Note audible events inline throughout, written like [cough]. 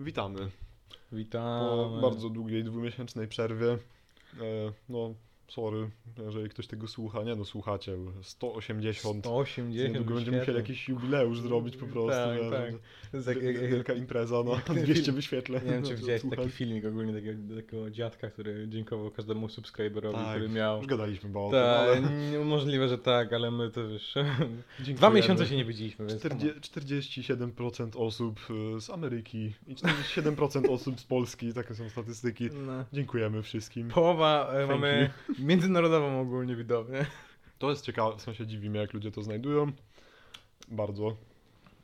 Witamy. Witam. Po bardzo długiej, dwumiesięcznej przerwie. E, no, sorry, jeżeli ktoś tego słucha. Nie no, słuchacie. 180. 180. Niedługo będziemy musieli jakiś jubileusz zrobić po prostu. Tak, wiesz, tak. Jak, jak, Wielka impreza, no. jak- 200 wyświetleń. nie wiem, czy no, [laughs] widziałeś taki filmik ogólnie takiego, takiego dziadka, który dziękował każdemu subskryberowi, Tak, który miał. Już gadaliśmy chyba o Tak, tym, ale... nie- możliwe, że tak, ale my to wiesz. [laughs] Dwa miesiące się nie widzieliśmy, więc. 40, 47% osób y, z Ameryki i 47% osób z Polski, takie są statystyki. No. Dziękujemy wszystkim. Połowa e, Thank mamy międzynarodową ogólnie widownię. To jest ciekawe, w sensie dziwi mnie, jak ludzie to znajdują. Bardzo.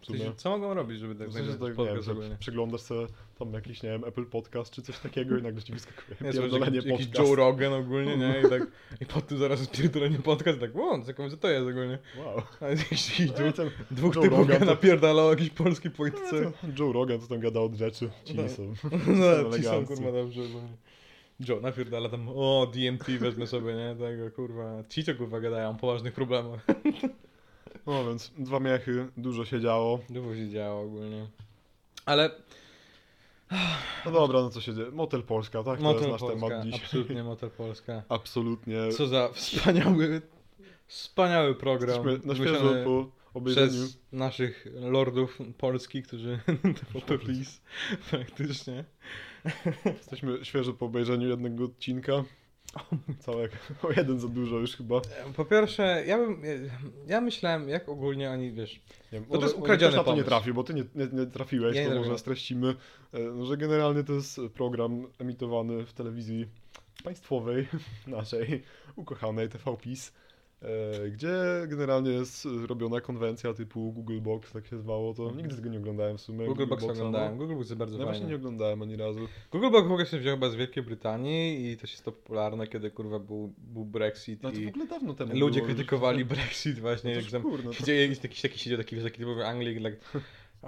W sumie. Co mogą robić, żeby tak W sensie, tak, nie wiem, podcast przeglądasz sobie tam jakiś, nie wiem, Apple Podcast czy coś takiego i nagle ci wyskakuje Nie, pierdolenie jakiś, jakiś podcast. Joe Rogan ogólnie, nie? I tak, i po tym zaraz jest pierdolenie podcast, tak, o, co to jest ogólnie? Wow. A jest jakiś, jakiś No, dwóch, ten dwóch Joe typów Rogan to- napierdalał o jakiejś polskiej polityce. ten Joe Rogan to tam gada od rzeczy. Ci No. są. No, [laughs] ci są kurwa dobrze ogólnie. Joe napierdala tam, o, DMT wezmę sobie, nie? Tego kurwa, ci to kurwa gadają o poważnych problemach. No więc dwa miechy, dużo się działo. Dużo się działo ogólnie. Ale No dobra, no co się dzieje? Motel Polska, tak? To Motel jest nasz Polska, temat dziś. absolutnie Motel Polska. Absolutnie. Co za wspaniały, wspaniały program. Jesteśmy na świeżo po obejrzeniu. przez naszych lordów Polski, którzy TVP Please, praktycznie. Jesteśmy świeżo po obejrzeniu jednego odcinka. [laughs] Całego. O jeden za dużo już chyba. Po pierwsze, ja bym, ja myślałem, jak ogólnie oni, wiesz, Nie No to jest może- ukradziony na to nie trafił, bo ty nie, nie, nie trafiłeś, Ja nie to może streścimy, e, no, że generalnie to jest program emitowany w telewizji państwowej, [laughs] naszej, ukochanej TVPiS, e, gdzie generalnie jest robiona konwencja typu Google Box, tak się zwało to. Nigdy tego nie oglądałem w sumie. Google Box Boxa, oglądałem. No. Google Box jest bardzo Ja właśnie fajny. nie oglądałem ani razu. Google Box w ogóle się wziął chyba z Wielkiej Brytanii i też jest to popularne, kiedy kurwa był, był Brexit No to w ogóle dawno temu ludzie było, krytykowali. Brexit właśnie, No to jak tam to- jakiś siedział taki, wiesz, taki typowy Anglik, like,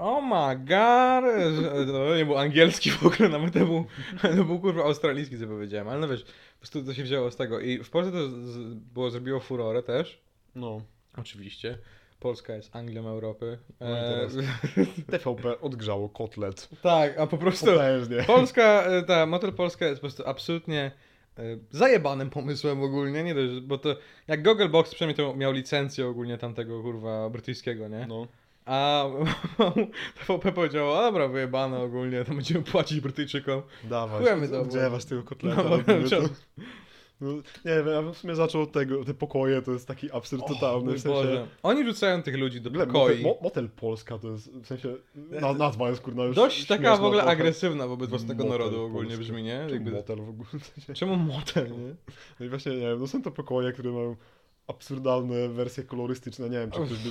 oh my god, to nie był angielski w ogóle, nawet to był, to był kurwa australijski, co powiedziałem, ale no wiesz, po prostu to się wzięło z tego i w Polsce to z, było, zrobiło furorę też, No. oczywiście, Polska jest Anglią Europy. No E, [laughs] TVP odgrzało kotlet. tak, a po prostu Potężnie. Polska, e, ta Motel Polska jest po prostu absolutnie e, zajebanym pomysłem ogólnie, nie dość, bo to jak Google Box przynajmniej to miał licencję ogólnie tamtego kurwa brytyjskiego, nie? No. A [laughs] TVP powiedziało, a dobra, wyjebane ogólnie, to będziemy płacić Brytyjczykom. Dawaj, Chujemy to, odgrzewasz tego kotleta. No? No, nie wiem, ja bym w sumie zaczął od tego, te pokoje to jest taki absurd totalny, mój w sensie... Boże. Oni rzucają tych ludzi do pokoi. motel, mo, motel Polska to jest, w sensie, na, nazwa jest kurna już Dość taka w ogóle trochę. agresywna wobec własnego Motel narodu ogólnie Polska. brzmi, nie? Czemu Jakby... motel w ogóle? W [laughs] sensie, Czemu motel, nie? no i właśnie, nie wiem, no są to pokoje, które mają absurdalne wersje kolorystyczne, nie wiem, czy ktoś by,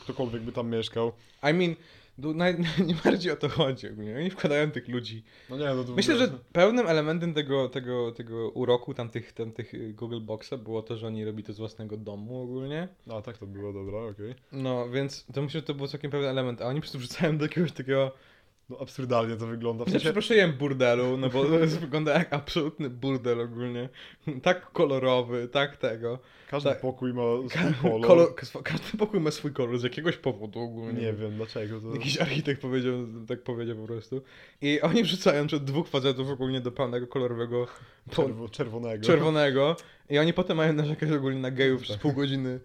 ktokolwiek by tam mieszkał. I mean, naj, [laughs] nie bardziej o to chodzi ogólnie. Oni wkładają tych ludzi No nie, no to Myślę, że pełnym elementem tego, tego, tego uroku tamtych, tamtych y, Google Boxa było to, że oni robi to z własnego domu ogólnie. A, tak to było, dobra, okej. No, więc to myślę, że to był całkiem pewny element, a oni po prostu wrzucają do jakiegoś takiego, No absurdalnie to wygląda, w ja sensie, przeprosiłem burdelu, no bo wygląda jak absolutny burdel ogólnie. Tak kolorowy, tak tego. każdy tak. pokój ma swój kolor. Kolor, każdy pokój ma swój kolor z jakiegoś powodu ogólnie. Nie wiem dlaczego to... Jakiś architekt powiedział, tak powiedział po prostu. I oni wrzucają przed dwóch facetów ogólnie do pełnego kolorowego Czerwo, czerwonego. czerwonego i oni potem mają narzekać ogólnie na gejów przez pół godziny.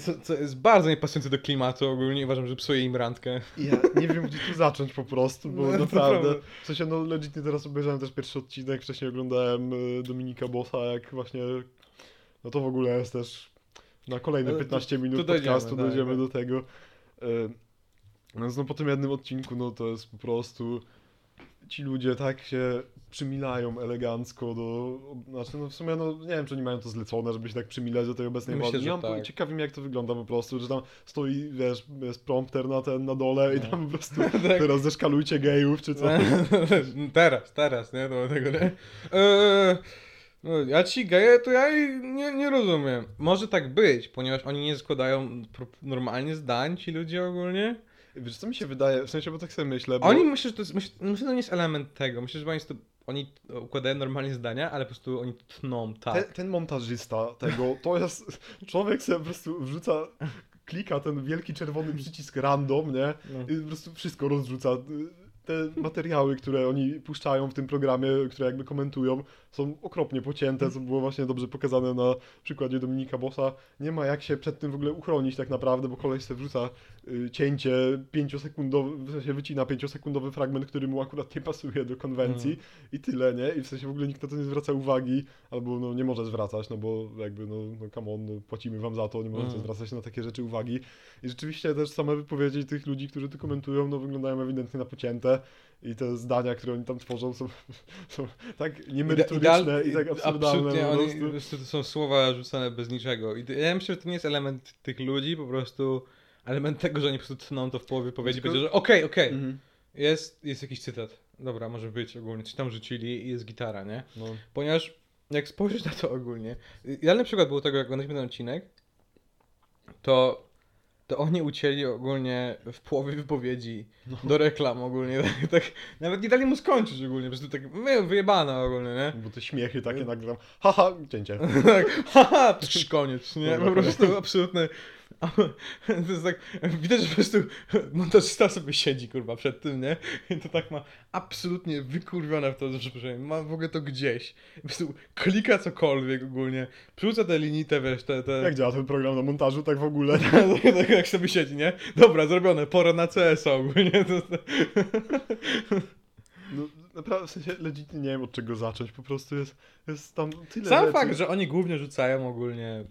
Co, co jest bardzo niepasujące do klimatu ogólnie uważam, że psuje im randkę. Ja nie wiem, gdzie tu zacząć po prostu, bo No, to naprawdę. W sensie, no legitnie teraz obejrzałem też pierwszy odcinek, wcześniej oglądałem y, Dominika Bossa, jak właśnie. No to w ogóle jest też na kolejne Ale to- 15 minut tu dojdziemy, podcastu, tak, dojdziemy tak. do tego. Y, Więc no po tym jednym odcinku, no to jest po prostu. Ci ludzie tak się przymilają elegancko do. Znaczy, no w sumie, no nie wiem, czy oni mają to zlecone, żeby się tak przymilać do tej obecnej Myślę, władzy. że Nie mam tak. ciekawi mnie, jak to wygląda po prostu, że tam stoi, wiesz, jest prompter na ten na dole i tam po prostu [laughs] Tak. teraz zeszkalujcie gejów, czy co. [laughs] teraz, teraz, nie? Do tego, nie? Eee, no, ja ci geje, to ja nie, nie rozumiem. Może tak być, ponieważ oni nie składają normalnie zdań, ci ludzie ogólnie. Wiesz, co mi się wydaje, w sensie, bo tak sobie myślę, bo... Oni myślę, że to jest, myślę, myślę, że to nie jest element tego. Myślę, że oni, to, oni układają normalnie zdania, ale po prostu oni tną tak. ten, ten montażysta tego, to jest... Człowiek sobie po prostu wrzuca, klika ten wielki czerwony przycisk random, nie? No. I po prostu wszystko rozrzuca. Te materiały, które oni puszczają w tym programie, które jakby komentują, są okropnie pocięte, co było właśnie dobrze pokazane na przykładzie Dominika Bossa. Nie ma jak się przed tym w ogóle uchronić tak naprawdę, bo koleś sobie wrzuca y, cięcie pięciosekundowe, w sensie wycina pięciosekundowy fragment, który mu akurat nie pasuje do konwencji Mhm. i tyle, nie? I w sensie w ogóle nikt na to nie zwraca uwagi, albo no nie może zwracać, no bo jakby no, no come on, no, płacimy wam za to, nie możecie Mhm. zwracać na takie rzeczy uwagi. I rzeczywiście też same wypowiedzi tych ludzi, którzy to komentują, no wyglądają ewidentnie na pocięte i te zdania, które oni tam tworzą są, [laughs] są tak niemerytoryczne i tak absurdalne Absolutnie, po oni, to są słowa rzucane bez niczego. I ja myślę, że to nie jest element tych ludzi, po prostu element tego, że oni po prostu tną to w połowie powiedzieć, Tylko- że okej, okej, Mhm. jest, jest jakiś cytat. Dobra, może być ogólnie, coś tam rzucili i jest gitara, nie? No. Ponieważ jak spojrzysz na to ogólnie, idealny przykład był tego, jak oglądaliśmy ten odcinek, to, to oni ucięli ogólnie w połowie wypowiedzi do reklam ogólnie, [laughs] tak, tak, nawet nie dali mu skończyć ogólnie, po prostu tak wy- wyjebane ogólnie, nie? Bo te śmiechy takie nagle tam, haha, cięcie. [laughs] tak, haha, psz, koniec, nie? Po prostu [laughs] To jest tak, widać, że po prostu montażysta sobie siedzi, kurwa, przed tym, nie? I to tak ma absolutnie wykurwione w to, że ma w ogóle to gdzieś. Po prostu klika cokolwiek ogólnie, przerzuca te linijte, wiesz, te... te... Jak działa ten program na montażu, tak w ogóle. [laughs] tak, tak jak sobie siedzi, nie? Dobra, zrobione, pora na CS ogólnie. [laughs] No, naprawdę, w sensie legitnie nie wiem od czego zacząć, po prostu jest, jest tam tyle Sam rzeczy. fakt, że oni głównie rzucają ogólnie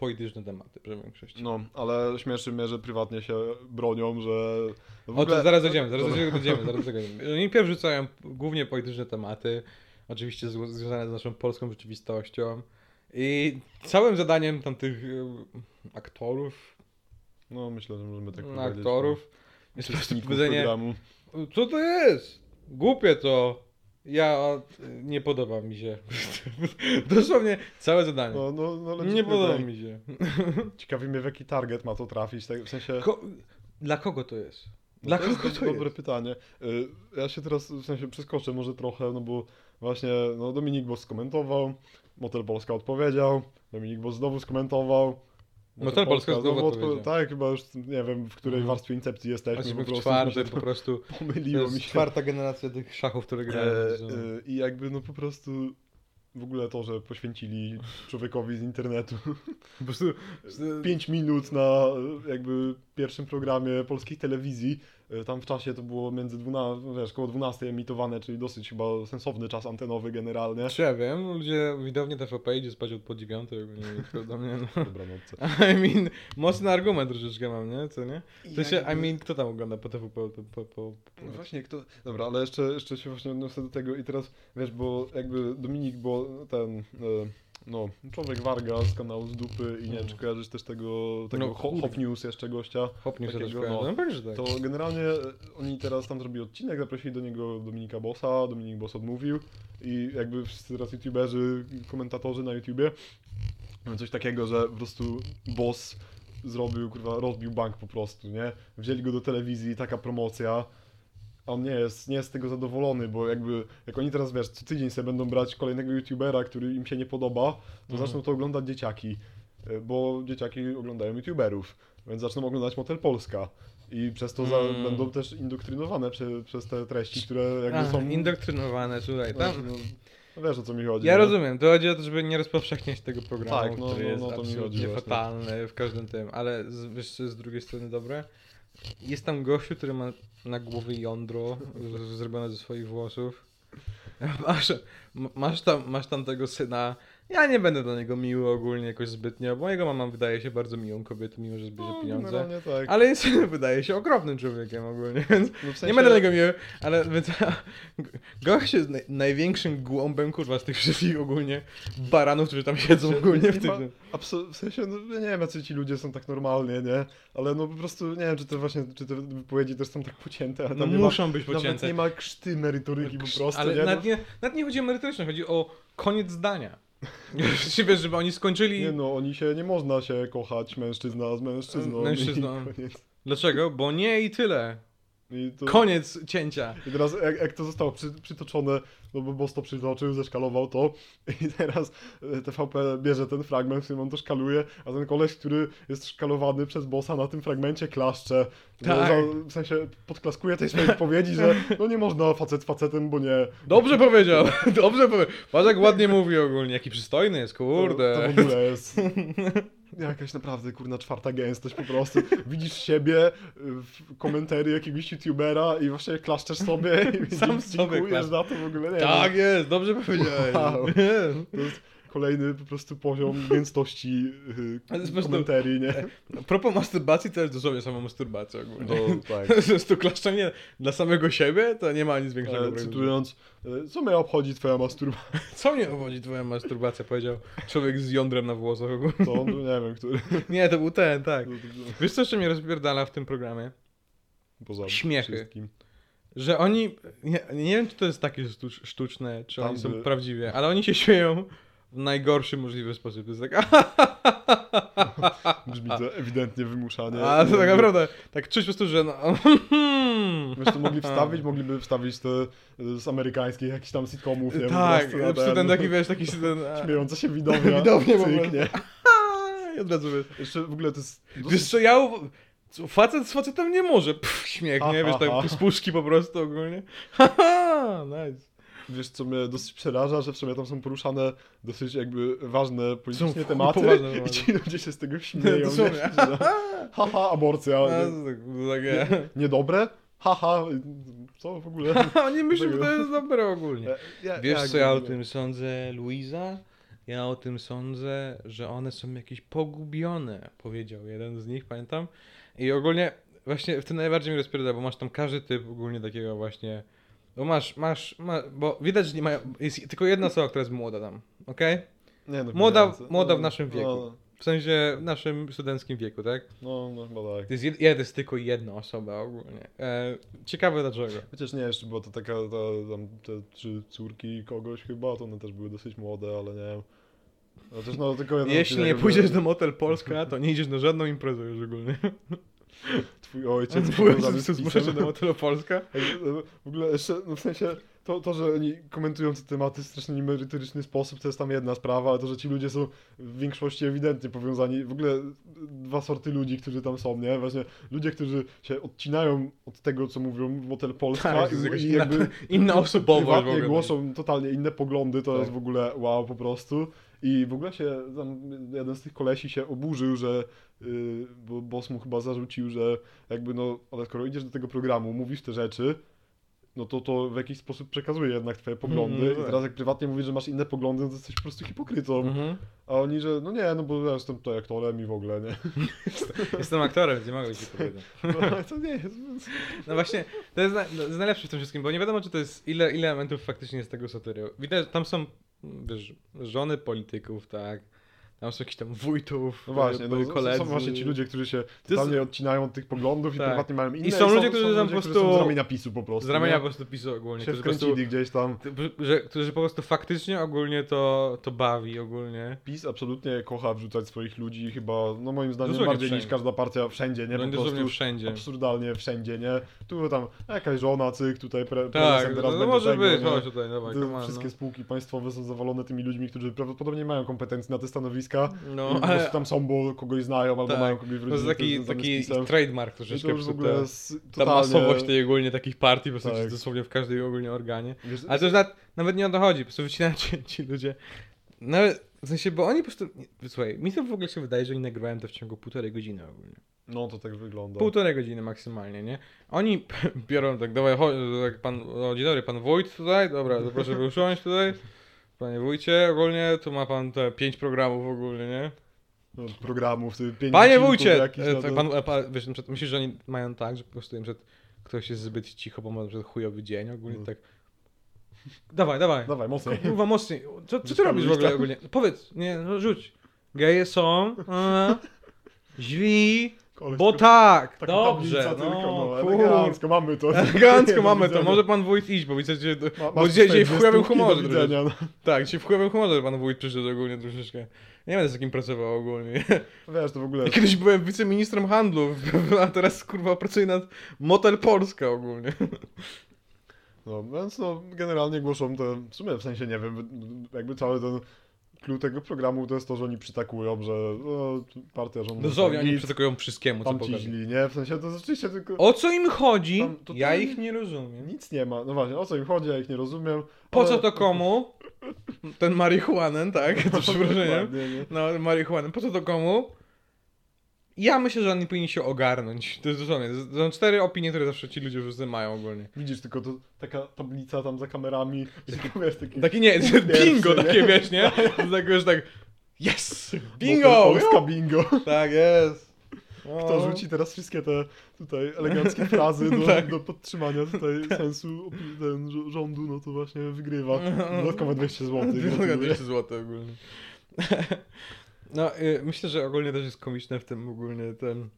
polityczne tematy, w większości. No, ale śmieszy mnie, że prywatnie się bronią, że... no w O, ogóle- to zaraz dojdziemy, zaraz dojdziemy, zaraz [laughs] dojdziemy. Oni pierw rzucają głównie polityczne tematy, oczywiście związane z naszą polską rzeczywistością i całym zadaniem tamtych aktorów, No, myślę, że możemy tak no, powiedzieć. aktorów jest po prostu powiedzenie, co to jest? Głupie to. Ja nie podoba mi się. [laughs] Dosłownie całe zadanie. No, no, no, nie podoba tak. mi się. [laughs] Ciekawi mnie, w jaki target ma to trafić, tak, w sensie... Ko- dla kogo to jest? No Dla to kogo jest to dobre jest? pytanie. Y, Ja się teraz w sensie przeskoczę może trochę, no bo właśnie no Dominik Boss skomentował, Motel Polska odpowiedział, Dominik Boss znowu skomentował. Motel Polska znowu odpowiedział. Tak, chyba już nie wiem, w której Mhm. warstwie incepcji jesteśmy, po prostu [laughs] to po prostu. Pomyliło mi się. czwarta generacja tych szachów, które E, grałem. e, I jakby no po prostu w ogóle to, że poświęcili człowiekowi z internetu [laughs] Po prostu... 5 minut na e, jakby pierwszym programie polskiej telewizji. E, Tam w czasie to było między 12, no wiesz, koło 12 emitowane, czyli dosyć chyba sensowny czas antenowy generalnie. Czy ja wiem, ludzie widownie TVP idzie spać od po dziewiątej, ogólnie to do mnie, no. Dobranocce. [laughs] I mean, mocny argument troszeczkę mam, nie? Co nie? W sensie, I jakby- mean, kto tam ogląda po TVP? Po, po, po, po... No Właśnie, kto... Dobra, ale jeszcze, jeszcze się właśnie odniosę do tego i teraz, wiesz, bo jakby Dominik, bo ten, e, no, człowiek Warga z kanału z dupy i nie wiem, czy kojarzysz też tego, tego No, Ho-. Hop News jeszcze gościa. Się też Takiego, no. No pewnie, że tak. To generalnie e, oni teraz tam zrobili odcinek, zaprosili do niego Dominika Bossa, Dominik Boss odmówił i jakby wszyscy teraz youtuberzy, komentatorzy na YouTubie coś takiego, że po prostu Boss zrobił, kurwa, rozbił bank po prostu, nie? Wzięli go do telewizji, taka promocja, on nie jest, nie jest z tego zadowolony, bo jakby, jak oni teraz, wiesz, co tydzień sobie będą brać kolejnego youtubera, który im się nie podoba, to Mhm. zaczną to oglądać dzieciaki, e, bo dzieciaki oglądają youtuberów, więc zaczną oglądać Motel Polska. I przez to za, Mm. będą też indoktrynowane prze, przez te treści, które jakby A, są... indoktrynowane, słuchaj, tam... No, no wiesz o co mi chodzi. Ja nie? rozumiem, to chodzi o to, żeby nie rozpowszechniać tego programu, Tak, no, który no, jest no, to mi chodzi fatalny w każdym tym, ale z, wiesz co jest z drugiej strony dobre? Jest tam gościu, który ma na głowie jądro zrobione ze swoich włosów. Masz, masz, tam, masz tam tego syna. Ja nie będę dla niego miły ogólnie jakoś zbytnio, bo jego mama wydaje się bardzo miłą kobietą, mimo że zbierze No, pieniądze. tak. Ale jest, [laughs] wydaje się okropnym człowiekiem ogólnie, więc No, w sensie- nie będę na niego miły, ale więc, [laughs] gość jest naj, największym głąbem, kurwa, z tych wszystkich ogólnie baranów, którzy tam siedzą ogólnie w ma, tym. w sensie, no, ja nie wiem, jacy ci ludzie są tak normalnie, nie? Ale no po prostu, nie wiem, czy te właśnie, czy te wypowiedzi też są tak pocięte, ale No muszą być ma, nawet pocięte. nie ma krzty merytoryki po prostu, ale nie? nawet, No, nie, nawet nie chodzi o merytoryczne, chodzi o koniec zdania. [laughs] Wiesz, żeby oni skończyli... nie no, oni się, nie można się kochać mężczyzna z mężczyzną. [laughs] Koniec. Dlaczego? Bo nie i tyle. To, Koniec cięcia. I teraz jak, jak to zostało przy, przytoczone, no bo boss to przytoczył, zeszkalował to [laughs] i teraz e, TVP bierze ten fragment, w którym on to szkaluje, a ten koleś, który jest szkalowany przez bossa na tym fragmencie klaszcze. No, Tak. za- w sensie podklaskuje tej swojej wypowiedzi, że no nie można facet facetem, bo nie. Dobrze powiedział, [laughs] dobrze powiedział. Patrz jak ładnie mówi ogólnie, jaki przystojny jest, To, kurde. to w ogóle jest [laughs] jakaś naprawdę kurna czwarta gęstość po prostu. Widzisz siebie y, w komentarzy jakiegoś youtubera i właśnie klaszczesz sobie i Sam dziękujesz sobie to w ogóle. Nie Tak wiem. jest, dobrze powiedziałeś. Wow. [laughs] To jest kolejny po prostu poziom [laughs] gęstości Ale yy, po prostu- komentarii, nie? A propos masturbacji, to jest dosłownie sama masturbacja ogólnie. No, [laughs] tak. Jest to klaszczenie dla samego siebie, to nie ma nic większego. E, braku. cytując, e, co mnie obchodzi twoja masturbacja? [laughs] Co mnie obchodzi twoja masturbacja, powiedział człowiek z jądrem na włosach ogólnie. To on, nie wiem, który. Nie, to był ten, tak. To- Wiesz co jeszcze mnie rozpierdala w tym programie? Poza Śmiechy. wszystkim. Że oni, nie, nie wiem czy to jest takie sztucz- sztuczne, czy oni Tam są by- prawdziwie, ale oni się śmieją w najgorszy możliwy sposób. To jest tak, Brzmi to ewidentnie wymuszanie. a to tak naprawdę, tak czuć po prostu, że no... Wiesz, to mogli wstawić, mogliby wstawić te e, z amerykańskich jakichś tam sitcomów, nie? Po Tak, prostu na przy ten taki, wiesz, taki ten... Śmiejąca się widownia. [laughs] Widownia po cyk, prostu. nie? [laughs] I od razu wiesz. Jeszcze w ogóle to jest Wiesz dosyć... co, ja... Facet z facetem nie może. Pff, śmiech, nie? Wiesz, tak z puszki po prostu ogólnie. [laughs] Haha, nice. Wiesz, co mnie dosyć przeraża, że w sumie tam są poruszane dosyć jakby ważne politycznie Są tematy poważne [laughs] i ci ludzie się z tego [laughs] śmieją, nie? Dosłownie. Że, Haha, aborcja. A, to tak- takie... Niedobre? Haha, co w ogóle? [laughs] Oni myślą, że to jest dobre ogólnie. Ja, Wiesz co ja o tym sądzę, Luiza? Ja o tym sądzę, że one są jakieś pogubione, powiedział jeden z nich, pamiętam. I ogólnie właśnie w tym najbardziej mi rozpierdala, bo masz tam każdy typ ogólnie takiego właśnie... Bo masz, masz, ma, bo widać, że nie mają, jest tylko jedna osoba, która jest młoda tam, okej? Nie, no, Młoda- młoda w no, naszym wieku. No, W sensie w naszym studenckim wieku, tak? no, no chyba tak. To jest, jed, jed, jest tylko jedna osoba ogólnie. E, ciekawe dlaczego. Chociaż nie, jeszcze była to taka, ta, tam te trzy córki kogoś chyba, to one też były dosyć młode, ale nie wiem. No też no tylko jeden Jeśli nie pójdziesz do Motel Polska, to nie idziesz na żadną imprezę już ogólnie. [laughs] Twój ojciec Twój ojciec z zmusza się pisem. do Motelu Polska. W ogóle jeszcze, no w sensie, to, to, że oni komentują te tematy w strasznie niemerytoryczny sposób, to jest tam jedna sprawa, ale to, że ci ludzie są w większości ewidentnie powiązani, w ogóle dwa sorty ludzi, którzy tam są, nie? Właśnie ludzie, którzy się odcinają od tego, co mówią w Motel Polska Tak, jest i, i inna, jakby inna osobowość w prywatnie głoszą totalnie inne poglądy, to Tak. jest w ogóle wow po prostu. I w ogóle się, tam jeden z tych kolesi się oburzył, że yy, bo boss mu chyba zarzucił, że jakby no, ale skoro idziesz do tego programu, mówisz te rzeczy, no to to w jakiś sposób przekazuje jednak twoje poglądy Mhm, i tak. teraz jak prywatnie mówisz, że masz inne poglądy, no to jesteś po prostu hipokrytą. Mhm. A oni, że no nie, no bo ja jestem tutaj aktorem i w ogóle, nie. [laughs] Jestem aktorem, nie mogę ci powiedzieć. [laughs] No, to nie jest... No właśnie, to jest, na, to jest najlepsze w tym wszystkim, bo nie wiadomo, czy to jest, ile, ile elementów faktycznie jest tego satyry. Widać, tam są, wiesz, żony polityków, tak, tam są jakieś tam wójtów, No właśnie, no, koledzy. są właśnie ci ludzie, którzy się jest- totalnie odcinają od tych poglądów i Tak. prywatnie mają inne. I są ludzie, którzy tam po ludzie, którzy prostu- są z ramienia PiSu po prostu. Z ramienia nie? po prostu pisu ogólnie, się którzy po prostu, gdzieś tam. że, którzy po prostu faktycznie ogólnie to, to bawi ogólnie. PiS absolutnie kocha wrzucać swoich ludzi, chyba, no moim zdaniem, Dosłownie bardziej niż wszędzie. każda partia wszędzie, nie? No Po prostu wszędzie. absurdalnie wszędzie, nie? Tu tam jakaś żona, cyk, tutaj pre, Tak, prezesem teraz no, będzie może tego, być, chodź tutaj, dawaj, come on, Wszystkie no. spółki państwowe są zawalone tymi ludźmi, którzy prawdopodobnie mają kompetencje na te stanowiska. No, i po ale prostu tam są, bo kogoś znają, albo Tak. mają kogoś w to jest rodzinie, taki, taki trademark I to troszeczkę, już po w ogóle jest ta totalnie... masowość tej ogólnie takich partii, po prostu Tak. dosłownie w każdej ogólnie organie. Wiesz, Ale to już nawet, nawet nie o to chodzi, po prostu wycinają ci, [laughs] ci ludzie. Nawet, w sensie, bo oni po prostu, słuchaj, mi to w ogóle się wydaje, że oni nagrywają to w ciągu półtorej godziny ogólnie. No to tak wygląda. Półtorej godziny maksymalnie, nie? Oni [laughs] biorą tak, dawaj, chodź, tak pan, o, dzień dobry, pan wójt tutaj, dobra, to proszę usiąść tutaj. Panie wójcie, ogólnie, tu ma pan te pięć programów ogólnie, nie? No, Programów, ty pięć Panie wójcie! tak, to- pan, e, pa, wiesz, przykład, myślisz, że oni mają tak, że po prostu im, że ktoś jest zbyt cicho, bo ma przykład chujowy dzień, ogólnie No. tak. Dawaj, dawaj. Dawaj, mocniej. Kurwa, mocniej. Co, co ty robisz w ogóle ogólnie? Powiedz, nie, no rzuć. Geje są, a, źli, Koleś, bo tak, taka dobrze, tablica tylko, no, no, kur... elegancko, mamy to. Elegancko [laughs] mamy to, widzenia. może pan wójt iść, bo widzę, że... Ma- Bo dzisiaj, w chujowym humorze widzenia, no. Tak, dzisiaj w chujowym humorze pan wójt przyszedł ogólnie troszeczkę. nie będę z takim pracował ogólnie. Wiesz, to w ogóle... Ja [laughs] kiedyś byłem wiceministrem handlu, [laughs] a teraz kurwa pracuję nad Motel Polska ogólnie. No, więc no, generalnie głoszą te, w sumie w sensie nie wiem, jakby cały ten clue tego programu to jest to, że oni przytakują, że no, partia rządowa Dosłownie oni nic, przytakują wszystkiemu, co ci źli, nie? W sensie to rzeczywiście tylko O co im chodzi? Tam to ja ich nie rozumiem. nic nie ma. No właśnie, o co im chodzi, ja ich nie rozumiem. Po ale- co to komu? [laughs] Ten marihuanen, tak? To przeproszeniem. No, marihuanen. Po co to komu? Ja myślę, że oni powinni się ogarnąć. To jest dosłownie. To są cztery opinie, które zawsze ci ludzie wszyscy mają ogólnie. Widzisz tylko to, taka tablica tam za kamerami, i tylko [laughs] wiesz, taki... Taki nie, [laughs] bingo nie? takie wiesz, nie? [laughs] To tak już tak. Yes! Motel Bingo! Polska bingo. Tak jest. Kto O. rzuci teraz wszystkie te tutaj eleganckie frazy do, Tak. do podtrzymania tutaj sensu opi- ten, rz- rządu, no to właśnie wygrywa. Dodatkowe 200 zł. Droga 200 zł ogólnie. No, y, myślę, że ogólnie też jest komiczne w tym ogólnie ten...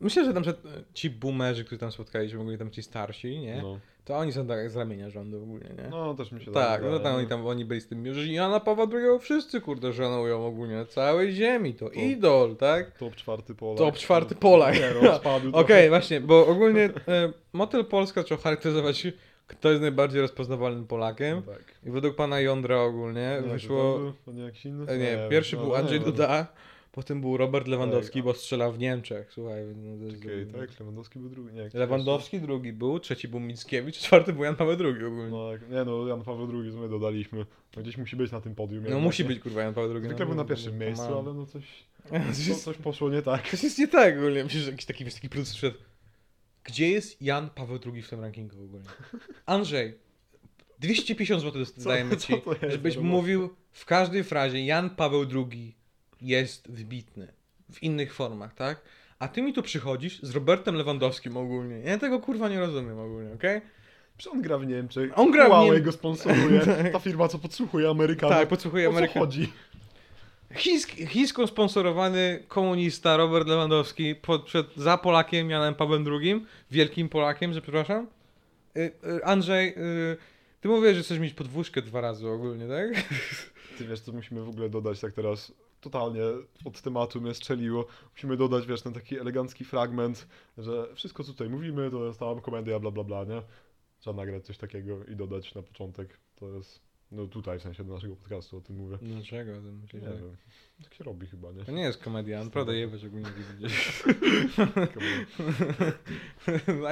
Myślę, że przykład y, ci boomerzy, którzy tam spotkaliśmy, ogólnie tam ci starsi, nie? No. To oni są tak z ramienia rządu ogólnie, nie? no, też mi się tak, wydaje, no tam oni tam oni byli z tym, że Jana Pawła II wszyscy kurde szanują ogólnie na całej ziemi, to, To- idol, tak? Top czwarty Polak. Top czwarty Polak. Nie, [laughs] rozpadł Okej, trochę. właśnie, bo ogólnie e, Motel Polska trzeba charakteryzować, kto jest najbardziej rozpoznawalnym Polakiem. Tak. I według pana Jądra ogólnie Nie, wyszło... To, był- to nie jakiś inny? E, nie, wiem. pierwszy No, był no, Andrzej nie wiem. Duda, potem był Robert Lewandowski, Tak, bo strzela w Niemczech, słuchaj. No, to jest Okej, drugi. tak, Lewandowski był drugi. Nie, Lewandowski drugi był, trzeci był Mickiewicz, czwarty był Jan Paweł II ogólnie. No, No, jak- nie no, Jan Paweł II, my dodaliśmy. No, gdzieś musi być na tym podium. jednak, musi nie? być kurwa Jan Paweł II. Zwykle no, był na no, pierwszym no, miejscu, ale no coś, [laughs] Coś coś, poszło nie tak. coś jest nie tak ogólnie, myślę, że jakiś taki, wiesz, taki przyszedł. Gdzie jest Jan Paweł II w tym rankingu ogólnie? Andrzej, 250 zł dajemy co ci, jest żebyś robota? mówił w każdej frazie Jan Paweł II jest wybitny. W innych formach, tak? A ty mi tu przychodzisz z Robertem Lewandowskim ogólnie. Ja tego kurwa nie rozumiem ogólnie, okej? Przecież on gra w Niemczech. On gra w Huawei Niem- go sponsoruje. [laughs] Ta firma, co podsłuchuje Amerykanów. Tak, podsłuchuję o co chodzi? Chińsk, chińsko sponsorowany komunista Robert Lewandowski pod, przed, za Polakiem Janem Pawłem II, wielkim Polakiem, że przepraszam. Y, y, Andrzej, y, ty mówisz, że chcesz mieć podwózkę dwa razy ogólnie, tak? [laughs] Ty wiesz, co musimy w ogóle dodać tak teraz totalnie od tematu mnie strzeliło. Musimy dodać, wiesz, ten taki elegancki fragment, że wszystko co tutaj mówimy to jest tam komedia, bla bla bla, nie? Trzeba nagrać coś takiego i dodać na początek. To jest, no tutaj w sensie do naszego podcastu o tym mówię. Dlaczego? To myślisz, Nie tak? wiem. Tak się robi chyba, nie? To nie jest komedia, naprawdę jebać ogólnie widzisz. [laughs]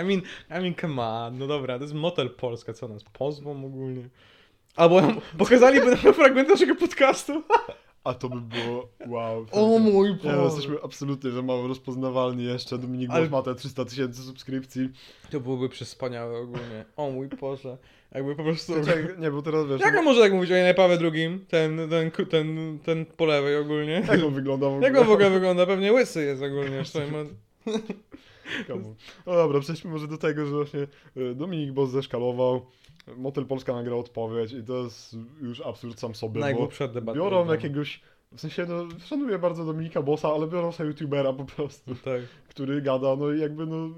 I mean, I mean, come on, no dobra, to jest Motel Polska, co nas pozwą ogólnie? Albo pokazaliby nam fragment naszego podcastu. A to by było wow. O mój Nie, no, Boże. jesteśmy absolutnie za mało rozpoznawalni jeszcze. Dominik Ale... ma te 300 tysięcy subskrypcji. To byłoby przespaniałe ogólnie. O mój Boże. Jakby po prostu... Czekaj, nie, bo teraz wiesz, Jak no, on może tak mówić o Janie Pawle II? Ten, ten, ten, ten po lewej ogólnie. jak on wygląda w ogóle? Jak on w ogóle wygląda? Pewnie łysy jest ogólnie. [laughs] Komu? No dobra, przejdźmy może do tego, że właśnie e, Dominik Boss zeszkalował, Motel Polska nagrał odpowiedź i to jest już absurd sam sobie, Najgłupsza debata. biorą jakiegoś, w sensie no, szanuję bardzo Dominika Bossa, ale biorą sobie youtubera po prostu, Tak. który gada, no i jakby no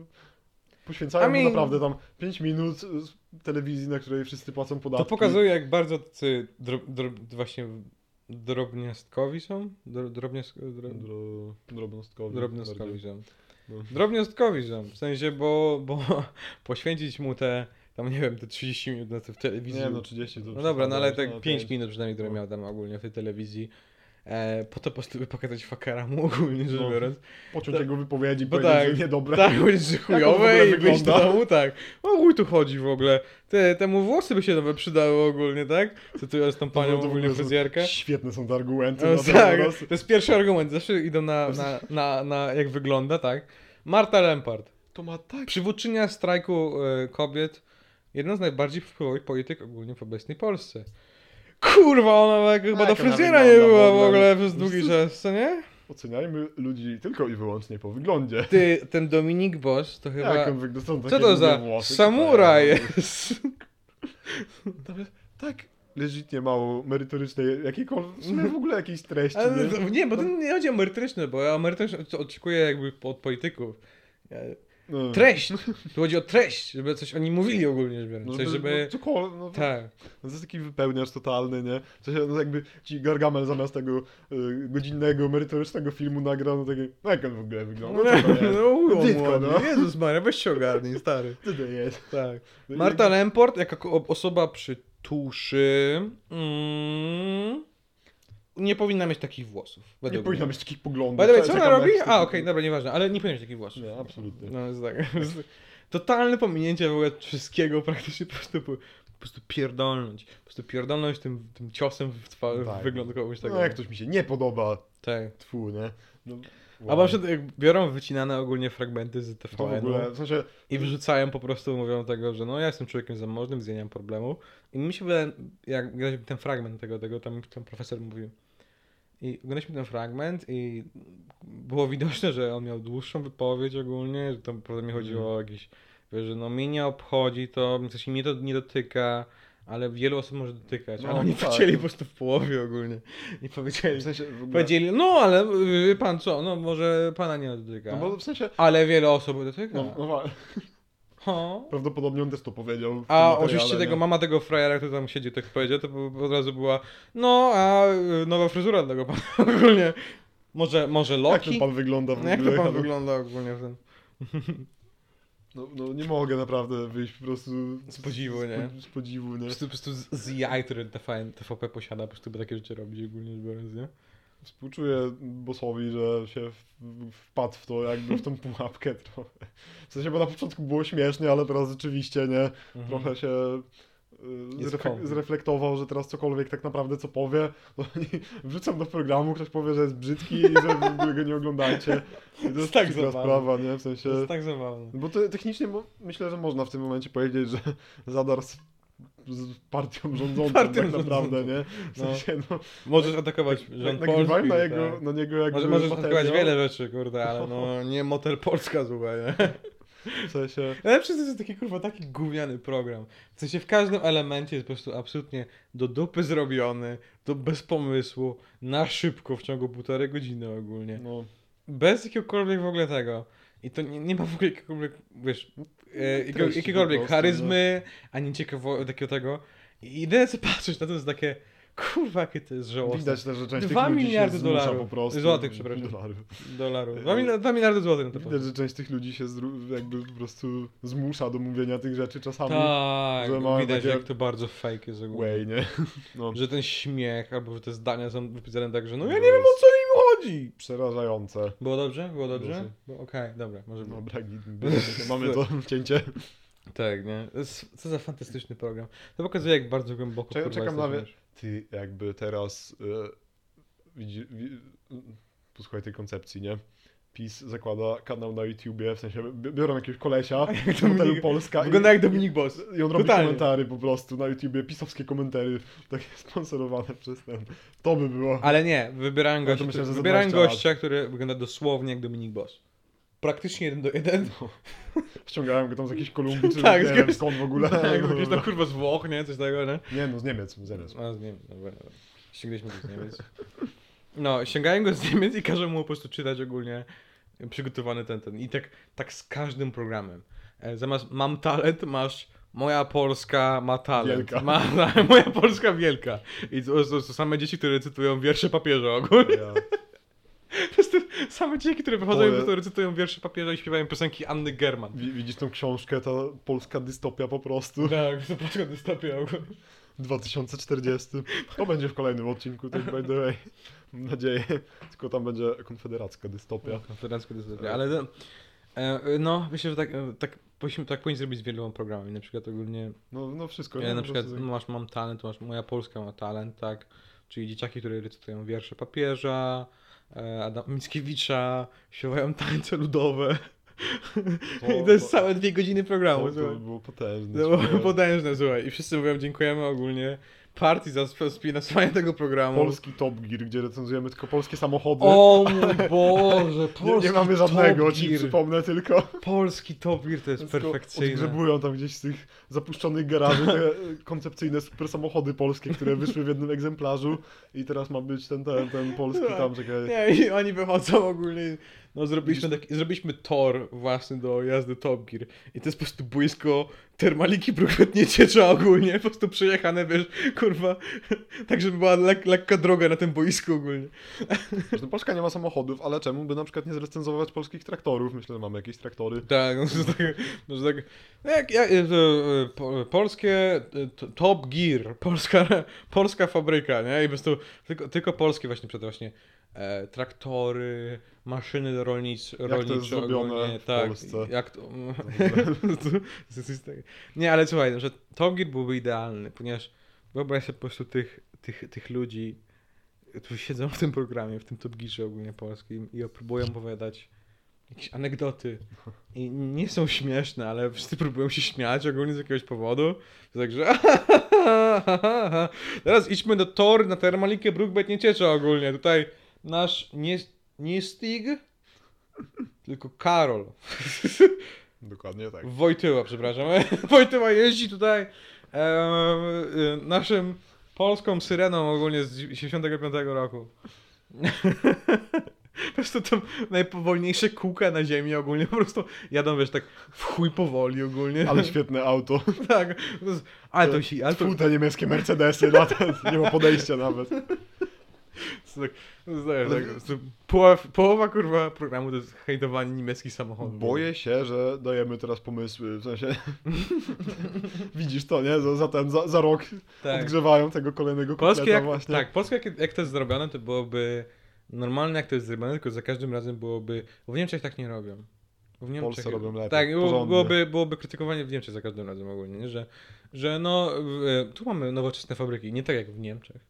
poświęcają I mean- naprawdę tam 5 minut z telewizji, na której wszyscy płacą podatki. To pokazuje, jak bardzo tacy dro, dro, właśnie drobniastkowi są? Dro, drobniast, dro, Dro, drobnostkowi. drobniastkowi bardziej. są. No. Drobniastkowi są. W sensie, bo, bo [laughs] poświęcić mu te, tam nie wiem, te 30 minut na to w telewizji. Nie no, 30 to No dobra, no ale tak 5 pięć. minut przynajmniej, które No. miał tam ogólnie w tej telewizji. E, po to po prostu by pokazać fakera mu ogólnie rzecz No. biorąc. Pociąć jego wypowiedzi, bo powiedzieć, tak, że niedobre. Tak, powiedzieć, że chujowe i wyjść do domu, tak. O chuj tu chodzi w ogóle. Te, temu włosy by się nowe przydały ogólnie, tak? Cytując tą To- panią w ogólnie fryzjerkę. Świetne są te argumenty. No, na tak, to jest pierwszy argument. Zawsze idą na, na, na, na jak wygląda, tak? Marta Lempart, To ma tak. przywódczynia strajku e, kobiet, jedna z najbardziej wpływowych polityk ogólnie w obecnej Polsce. Kurwa, ona chyba do Jak fryzjera nie była w ogóle? przez No długi czas, co nie? Oceniajmy ludzi tylko i wyłącznie po wyglądzie. Ty, ten Dominik Boss to chyba... Jak on wygląda? Są Co to za włosy, samuraj tak. jest? [laughs] Tak legitnie mało merytorycznej, jakiejkolwiek, w ogóle jakiejś treści, Ale, nie? to- nie, bo to nie chodzi o merytoryczne, bo ja o merytoryczne to oczekuję jakby od polityków. No. treść. Tu chodzi o treść, żeby coś oni mówili ogólnie, biorąc. No, Coś, żeby... No, cokolwiek, no, Tak. no, to jest taki wypełniacz totalny, nie? W sensie, no jakby ci Gargamel zamiast tego y, godzinnego, merytorycznego filmu nagrał, no taki, no jak on w ogóle wygląda? No, No, jest? no, Dziecko, no. Jezus Maria, weź się ogarnij, stary. [laughs] Co to jest? Tak. No Marta Lemport, jako ko- osoba przy tuszy, mm, nie powinna mieć takich włosów. Nie według powinna mnie. mieć takich poglądów. By co ona na robi? A, okej, dobra, nieważne, ale nie powinna mieć takich włosów. Nie, absolutnie. No jest tak. [laughs] Totalne pominięcie w ogóle wszystkiego, praktycznie po prostu, po, po prostu pierdolnąć. Po prostu pierdolnąć tym, tym ciosem w twarz, Tak. wygląd kogoś takiego. No jak ktoś mi się nie podoba, Tak. tfu, nie? No, A na przykład jak biorą wycinane ogólnie fragmenty z To w w sensie, i wrzucają po prostu, mówią tego, że no ja jestem człowiekiem zamożnym, z nie mam problemu. I mi się wydaje, jak oglądaliśmy ten fragment tego, tego tam, tam profesor mówił. I oglądaliśmy ten fragment i było widoczne, że on miał dłuższą wypowiedź ogólnie, że tam prawda mi chodziło o jakieś, wiesz, że no mnie nie obchodzi to, coś mnie to nie dotyka, ale wielu osób może dotykać. No, ale oni tak. powiedzieli po prostu w połowie ogólnie. I powiedzieli, w sensie w ogóle, powiedzieli, no ale wie pan co, no może pana nie dotyka. no bo w sensie, Ale wiele osób dotyka. no, no Ho. prawdopodobnie on też to powiedział tym A oczywiście tego nie? mama tego frajera, który tam siedzi, tak powiedział, to od razu była no, a y, nowa fryzura tego pana [laughs] ogólnie. Może, może Jak Loki? ten pan wygląda w No, jak ogóle? to pan no, wygląda ogólnie w ten... no, no nie mogę naprawdę wyjść po prostu Z podziwu, nie? z podziwu, Po nie? prostu, po prostu z, jaj, które TVN, TVP posiada, po prostu by takie rzeczy robić ogólnie rzecz biorąc, nie? Współczuję bossowi, że się wpadł w to jakby w tą [laughs] pułapkę trochę. W sensie, bo na początku było śmiesznie, ale teraz rzeczywiście, nie? Mhm. Trochę się zreflek- zreflektował, że teraz cokolwiek tak naprawdę co powie, [laughs] to wrzucam do programu, ktoś powie, że jest brzydki i że w ogóle go nie oglądajcie. I to jest tak zabawne. sprawa, nie? W sensie... To jest tak zabawne. Bo to technicznie mo- myślę, że można w tym momencie powiedzieć, że [laughs] Zadar z, z partią [laughs] rządzącą Partią tak naprawdę, rządzącą. nie? W No. sensie, no, Możesz atakować rząd nagrywałem polski, na, jego, tak. na niego jakby Może, możesz atakować wiele rzeczy, kurde, ale no nie Motel Polska, słuchaj, nie? W sensie, Najlepsze to jest taki kurwa taki gówniany program. W sensie w każdym elemencie jest po prostu absolutnie do dupy zrobiony, do bez pomysłu, na szybko w ciągu półtorej godziny ogólnie. no, Bez jakiegokolwiek w ogóle tego. I to nie, nie ma w ogóle jakiegokolwiek, wiesz, e, jakiego, treści jakiegokolwiek prostu, charyzmy, ani ciekawo takiego tego. I jedyne co patrzysz na to jest takie, kurwa jakie to jest żałosne. widać też, że część Dwa tych ludzi miliardy się zmusza dolarów. po prostu. Złotych, przepraszam. Dolarów. Dolarów. Dwa, mil- dwa miliardy złotych na to Widać, że część tych ludzi się jakby po prostu zmusza do mówienia tych rzeczy czasami. Tak, że widać takie- jak to bardzo fake jest ogólnie. Way, nie? [laughs] No, Że ten śmiech, albo że te zdania są wypisane tak, że no ja nie wiem o co im chodzi. przerażające. Było dobrze? Było dobrze? Okej, dobra, może było. Dobra, mamy to [laughs] cięcie. Tak, nie? Co za fantastyczny program. To pokazuje jak bardzo głęboko kurwa czekam na. Ty jakby teraz e, widzi, wi, posłuchaj tej koncepcji, nie? PiS zakłada kanał na YouTubie, w sensie bi- biorą jakiegoś kolesia [laughs] z hotelu Polska Wygląda i, jak Dominik Boss. i on robi Totalnie. komentary po prostu na YouTubie, pisowskie komentary, takie [laughs] sponsorowane przez ten. To by było. Ale nie, wybierałem gościa, myślę, wybierałem 20 lat. gościa, który wygląda dosłownie jak Dominik Boss. Praktycznie jeden do jeden. [laughs] Ściągałem go tam z jakiejś Kolumbii, czy Tak, nie wiem skąd w ogóle. Tak, No, no. tam kurwa z Włoch, nie? Coś takiego, nie? Nie no, z Niemiec, z Niemiec. A, z Niemiec, dobra, dobra. Ściągnęliśmy go z Niemiec. No, ściągałem go z Niemiec i każę mu po prostu czytać ogólnie przygotowany ten, ten. I tak, tak z każdym programem. E, Zamiast mam talent, masz moja Polska ma talent. Wielka. Ma, [laughs] moja Polska wielka. I to, to, to same dzieci, które cytują wiersze papieża ogólnie. Ja. To jest te same dzieci, które wychodzą To i je- które cytują wiersze papieża i śpiewają piosenki Anny German. Wi- Widzisz tą książkę, ta polska dystopia po prostu. Tak, to polska dystopia ogólnie. 2040. To będzie w kolejnym odcinku, tak by the way. Mam nadzieję. Tylko tam będzie konfederacka dystopia. Konferencka dystopia, ale no, e, no, myślę, że tak, e, tak, powinniśmy, tak powinni zrobić z wieloma programami, na przykład ogólnie, No, no wszystko. ja, na Po przykład prostu- masz Mam Talent, masz Moja Polska ma talent, tak, czyli dzieciaki, które recytują wiersze papieża, Adam Mickiewicza, śpiewają tańce ludowe. To- [laughs] i to jest całe dwie godziny programu, To, to było potężne. To było potężne, słuchaj, i wszyscy mówią dziękujemy ogólnie partii za sp- sfinansowanie tego programu. Polski Top Gear, gdzie recenzujemy tylko polskie samochody. O mój [laughs] Boże, nie, polski nie mamy żadnego, Top ci Gear. przypomnę tylko. Polski Top Gear to jest Tylko perfekcyjne. Odgrzebują tam gdzieś z tych zapuszczonych garaży te [laughs] koncepcyjne super samochody polskie, które wyszły w jednym egzemplarzu i teraz ma być ten, ten, ten polski [laughs] tam, czekaj. Nie, i oni wychodzą ogólnie No zrobiliśmy, taki, zrobiliśmy tor własny do jazdy Top Gear i to jest po prostu boisko termaliki bruchotnie ciecza ogólnie, po prostu przejechane, wiesz, kurwa, [laughs] tak żeby była lek, lekka droga na tym boisku ogólnie. Zresztą Polska nie ma samochodów, ale czemu by na przykład nie zrecenzować polskich traktorów? Myślę, że mamy jakieś traktory. Tak, no, że tak, no, że tak jak, jak, e, po, polskie e, to- Top Gear, [laughs] polska, polska fabryka, nie? I po prostu tylko, tylko polskie właśnie przed właśnie e, traktory, maszyny rolnicze, to jest rolnicze zrobione ogólnie, w tak, Polsce? Jak to, to, [laughs] to jest. Nie, ale słuchaj, że Top Gear byłby idealny, ponieważ wyobraź sobie po prostu tych, tych, tych ludzi, którzy siedzą w tym programie, w tym Top Gearze ogólnie polskim i próbują opowiadać jakieś anegdoty i nie są śmieszne, ale wszyscy próbują się śmiać ogólnie z jakiegoś powodu. Także [laughs] teraz idźmy do Tor na Termalikę Brookbet nie ciecza ogólnie. Tutaj nasz nie, nie Stig, tylko Karol. Dokładnie tak. Wojtyła, przepraszam. [laughs] Wojtyła jeździ tutaj e, naszym polską syreną ogólnie z 75 roku. [laughs] Po prostu to najpowolniejsze kółka na ziemi ogólnie, po prostu jadą, wiesz, tak w chuj powoli ogólnie. Ale [laughs] świetne auto. tak, ale to ale to, Tfu, te niemieckie Mercedesy, na ten, nie ma podejścia nawet. [laughs] tak, tak, tak, połowa, połowa, kurwa, programu to jest hejtowanie niemieckich samochodów. Boję się, że dajemy teraz pomysły, w sensie... [laughs] Widzisz to, nie? Za, za ten, za, za rok tak. odgrzewają tego kolejnego Polskie jak, właśnie. tak, Polskie jak, jak to jest zrobione, to byłoby normalne jak to jest zrobione, tylko za każdym razem byłoby, bo w Niemczech tak nie robią. W Niemczech, Polsce robią lepiej, Tak, porządnie. byłoby, byłoby krytykowanie w Niemczech za każdym razem ogólnie, nie? Że, że no, e, tu mamy nowoczesne fabryki, nie tak jak w Niemczech.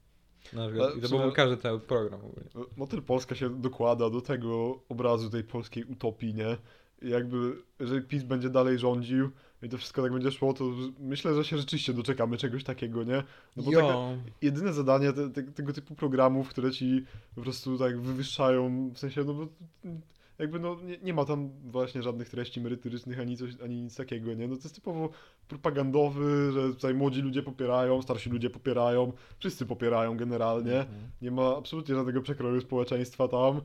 Przykład. Ale I to sumie- byłby każdy cały program ogólnie. Motyl Polska się dokłada do tego obrazu tej polskiej utopii, nie? I jakby, jeżeli PiS będzie dalej rządził i to wszystko tak będzie szło, to myślę, że się rzeczywiście doczekamy czegoś takiego, nie? No bo jo, taka, jedyne zadanie te, te, tego typu programów, które ci po prostu tak wywyższają, w sensie, no bo jakby no nie, nie ma tam właśnie żadnych treści merytorycznych ani coś, ani nic takiego, nie? No to jest typowo propagandowy, że tutaj młodzi ludzie popierają, starsi ludzie popierają, wszyscy popierają generalnie. Mhm. Nie ma absolutnie żadnego przekroju społeczeństwa tam.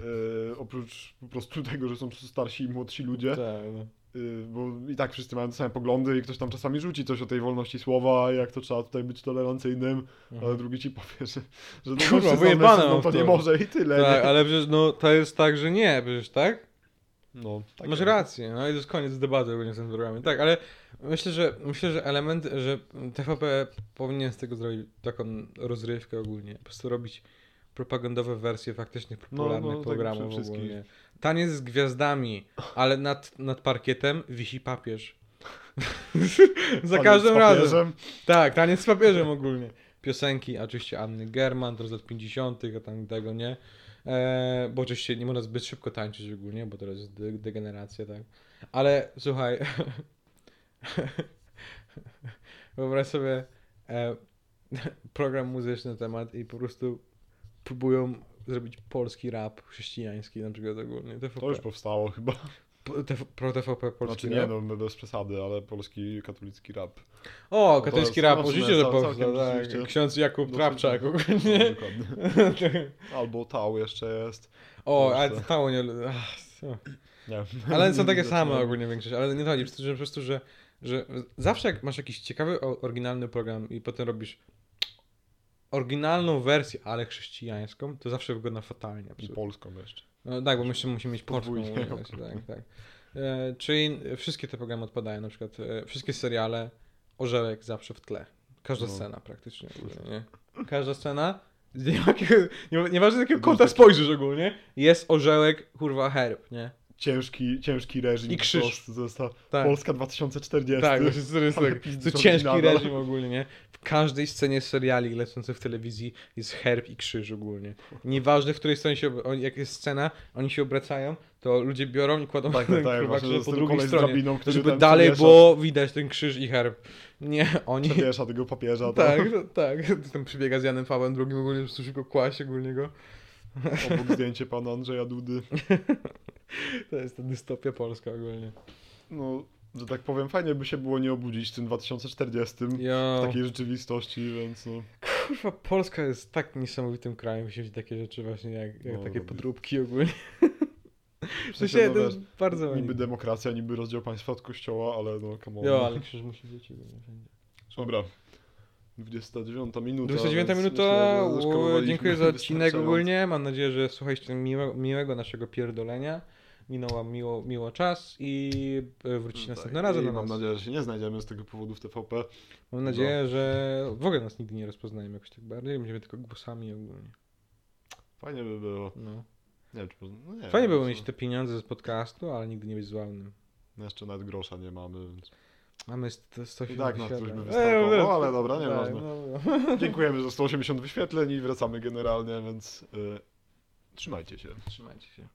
Yy, oprócz po prostu tego, że są starsi i młodsi ludzie, Tak, no. Yy, bo i tak wszyscy mają te same poglądy i ktoś tam czasami rzuci coś o tej wolności słowa, jak to trzeba tutaj być tolerancyjnym, ale Mhm. drugi ci powie, że, że [laughs] no Kurwa, z wyjebane mam to nie może i tyle. Tak, nie? ale przecież no, to jest tak, że nie, przecież tak? No, tak Masz rację, no i to jest koniec debaty ogólnie w tym programie. Tak, ale myślę, że myślę, że element, że TVP powinien z tego zrobić taką rozrywkę ogólnie. Po prostu robić propagandowe wersje faktycznie popularnych no, tak programów wszystkich. ogólnie. Taniec z gwiazdami, ale nad, nad parkietem wisi papież. [laughs] Za Taniec każdym razem. Tak, taniec z papieżem ogólnie. Piosenki, oczywiście Anny German, to z lat 50., a tam tego nie. E, bo oczywiście nie można zbyt szybko tańczyć ogólnie, bo teraz jest de- degeneracja, tak. Ale słuchaj, [laughs] wyobraź sobie e, [laughs] program muzyczny na temat i po prostu próbują zrobić polski rap chrześcijański na przykład ogólnie. TVP. To już powstało chyba. Po- TV, pro TVP polski Znaczy nie, rap. no bez przesady, ale polski katolicki rap. O, to katolicki rap, mocne, oczywiście, że powstał, tak. Ksiądz Jakub Dosyć- Trapczak No, ogólnie. dokładnie. [laughs] Albo Tał jeszcze jest. O, ale to nie. ach. Nie. Ale są takie [laughs] Nie same ogólnie większość. Ale nie chodzi, że po prostu, że, że zawsze jak masz jakiś ciekawy, oryginalny program i potem robisz oryginalną wersję, ale chrześcijańską, to zawsze wygląda fatalnie. I polską jeszcze. No, tak, bo myślę, że musimy mieć polską tak, tak. E, czyli wszystkie te programy odpadają, na przykład e, wszystkie seriale, orzełek zawsze w tle. Każda No. scena praktycznie, nie? Każda scena, [laughs] nie ma jakiego, nie, nieważne z jakiego kąta spojrzysz ogólnie, jest orzełek, kurwa, herb, nie? Ciężki, ciężki reżim. I krzyż. To ta Tak. Polska 2040. Tak, właśnie to tak. To ciężki oryginalne. reżim ogólnie, nie? W każdej scenie seriali lecących w telewizji jest herb i krzyż ogólnie. Nieważne, w której stronie się, jak jest scena, oni się obracają, to ludzie biorą i kładą Tak, ten [laughs] tak, tak. krzyż że po drugiej stronie. drabiną, Żeby dalej przewiesza- było widać ten krzyż i herb. Nie, oni... Przewiesza tego papieża. [laughs] Tak, Tak. no, tak. [laughs] Ten przybiega z Janem Pawłem II ogólnie, po prostu szybko kłaść ogólnie go. Obok zdjęcie pana Andrzeja Dudy. [laughs] To jest ta dystopia polska ogólnie. No, że tak powiem, fajnie by się było nie obudzić w tym 2040 w Jo. takiej rzeczywistości, więc no. Kurwa, Polska jest tak niesamowitym krajem, jeśli chodzi takie rzeczy właśnie jak, jak No, takie robi. podróbki ogólnie. W sensie, no to wiesz, bardzo... Niby demokracja, niby rozdział państwa od kościoła, ale no come on. Jo, ale krzyż musi być. Dobra. 29 minuta. 29 więc minuta. myślę, Dziękuję za [laughs] odcinek ogólnie. Mam nadzieję, że słuchaliście miłego, miłego naszego pierdolenia. Minął miło, miło czas i e, wrócicie Tak, następnym razem i do Mam nas. nadzieję, że się nie znajdziemy z tego powodu w TVP. Mam nadzieję, że w ogóle nas nigdy nie rozpoznają jakoś tak bardziej. Będziemy tylko głosami ogólnie. Fajnie by było. No. Nie czy no nie Fajnie wiem, było mieć te pieniądze z podcastu, ale nigdy nie być złamnym. no Jeszcze nawet grosza nie mamy, więc... Mamy sto- 180 I tak nas ktoś by wystartował, ale dobra, tak, nieważne. no, no. [laughs] Dziękujemy za 180 wyświetleń i wracamy generalnie, więc y, trzymajcie się. Trzymajcie się.